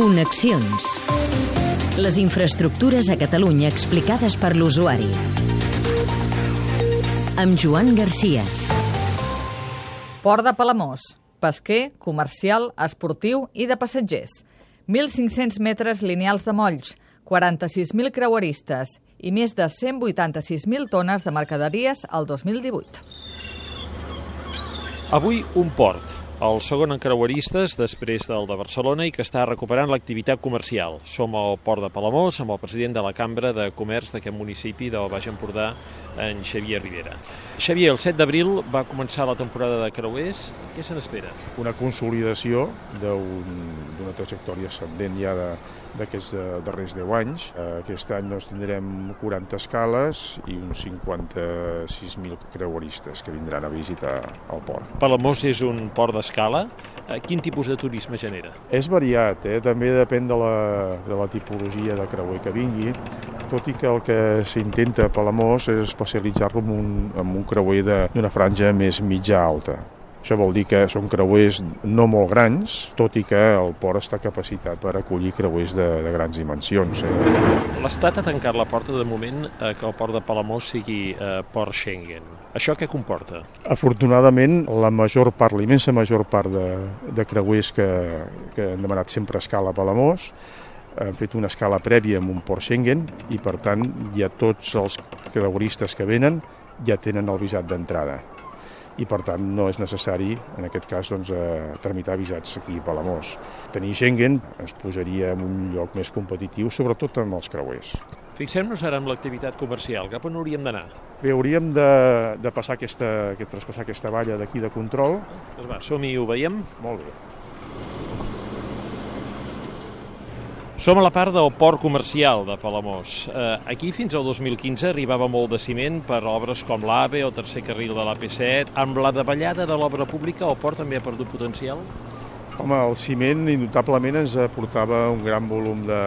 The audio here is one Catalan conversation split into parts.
Connexions. Les infraestructures a Catalunya explicades per l'usuari. Amb Joan Garcia. Port de Palamós. Pesquer, comercial, esportiu i de passatgers. 1.500 metres lineals de molls, 46.000 creueristes i més de 186.000 tones de mercaderies al 2018. Avui un port, el segon en creueristes després del de Barcelona i que està recuperant l'activitat comercial. Som al port de Palamós amb el president de la Cambra de Comerç d'aquest municipi del Baix Empordà, en Xavier Rivera. Xavier, el 7 d'abril va començar la temporada de creuers. Què se n'espera? Una consolidació d'una trajectòria ascendent ja de, d'aquests darrers 10 anys. Aquest any doncs, tindrem 40 escales i uns 56.000 creueristes que vindran a visitar el port. Palamós és un port d'escala. Quin tipus de turisme genera? És variat, eh? també depèn de la, de la tipologia de creuer que vingui, tot i que el que s'intenta a Palamós és especialitzar-lo en, un, en un creuer d'una franja més mitja-alta. Això vol dir que són creuers no molt grans, tot i que el port està capacitat per acollir creuers de, de grans dimensions. Eh? L'Estat ha tancat la porta de moment eh, que el port de Palamós sigui eh, port Schengen. Això què comporta? Afortunadament, la major part, la immensa major part de, de creuers que, que han demanat sempre escala a Palamós han fet una escala prèvia amb un port Schengen i, per tant, ja tots els creueristes que venen ja tenen el visat d'entrada i per tant no és necessari en aquest cas doncs, eh, tramitar visats aquí a Palamós. Tenir Schengen ens posaria en un lloc més competitiu, sobretot amb els creuers. Fixem-nos ara en l'activitat comercial. Cap on hauríem d'anar? Bé, hauríem de, de passar aquesta, aquest, traspassar aquesta valla d'aquí de control. Doncs va, som-hi i ho veiem. Molt bé. Som a la part del port comercial de Palamós. Eh, aquí fins al 2015 arribava molt de ciment per obres com l'AVE o tercer carril de l'AP7. Amb la davallada de l'obra pública el port també ha perdut potencial? Home, el ciment indubtablement ens aportava un gran volum de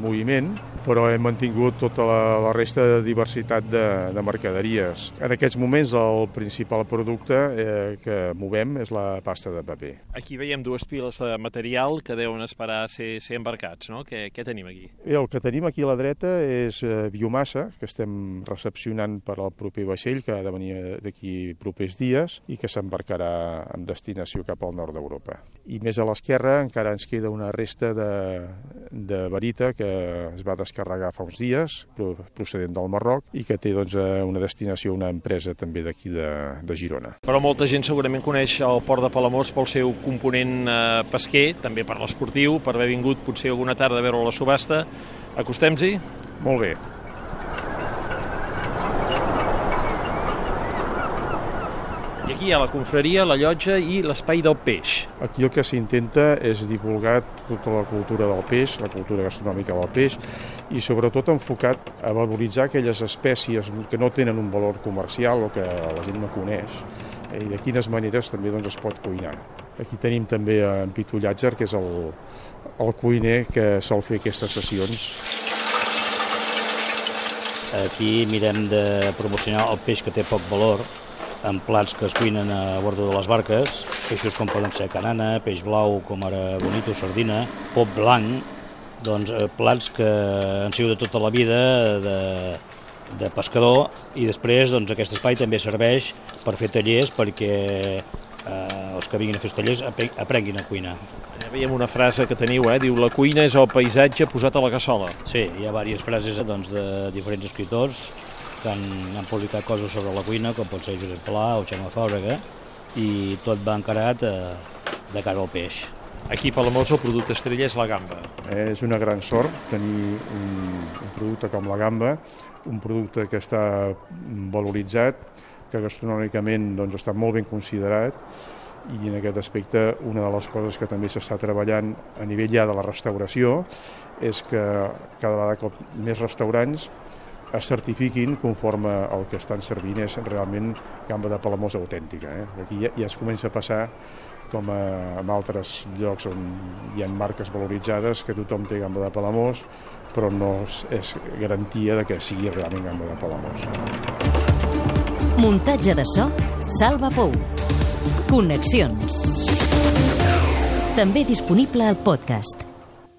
moviment, però hem mantingut tota la, la resta de diversitat de, de mercaderies. En aquests moments el principal producte eh, que movem és la pasta de paper. Aquí veiem dues piles de material que deuen esperar ser, ser embarcats, no? Què, què tenim aquí? Bé, el que tenim aquí a la dreta és eh, biomassa, que estem recepcionant per al proper vaixell, que ha de venir d'aquí propers dies i que s'embarcarà en destinació cap al nord d'Europa. I més a l'esquerra encara ens queda una resta de, de varita que es va descarregar fa uns dies, procedent del Marroc, i que té doncs, una destinació una empresa també d'aquí de, de Girona. Però molta gent segurament coneix el port de Palamós pel seu component eh, pesquer, també per l'esportiu, per haver vingut potser alguna tarda a veure la subhasta. Acostem-s'hi? Molt bé. Aquí hi ha la confraria, la llotja i l'espai del peix. Aquí el que s'intenta és divulgar tota la cultura del peix, la cultura gastronòmica del peix, i sobretot enfocat a valoritzar aquelles espècies que no tenen un valor comercial o que la gent no coneix, eh, i de quines maneres també doncs, es pot cuinar. Aquí tenim també en Pitu Llàtzer, que és el, el cuiner que sol fer aquestes sessions. Aquí mirem de promocionar el peix que té poc valor, en plats que es cuinen a bordo de les barques, peixos com poden ser canana, peix blau, com ara bonito, sardina, pop blanc, doncs eh, plats que han sigut de tota la vida de, de pescador i després doncs, aquest espai també serveix per fer tallers perquè eh, els que vinguin a fer tallers aprenguin a cuinar. Ja veiem una frase que teniu, eh? diu la cuina és el paisatge posat a la cassola. Sí, hi ha diverses frases doncs, de diferents escriptors han, han publicat coses sobre la cuina, com pot ser Josep Pla o Xema Fàbrega, i tot va encarat eh, de cara al peix. Aquí a Palamós el producte estrella és la gamba. És una gran sort tenir un, un producte com la gamba, un producte que està valoritzat, que gastronòmicament doncs, està molt ben considerat i en aquest aspecte una de les coses que també s'està treballant a nivell ja de la restauració és que cada vegada més restaurants es certifiquin conforme el que estan servint és realment gamba de Palamós autèntica. Eh? Aquí ja, ja es comença a passar com a, en altres llocs on hi ha marques valoritzades que tothom té gamba de Palamós però no és, garantia de que sigui realment gamba de Palamós. Muntatge de so, Salva Pou. Connexions. També disponible al podcast.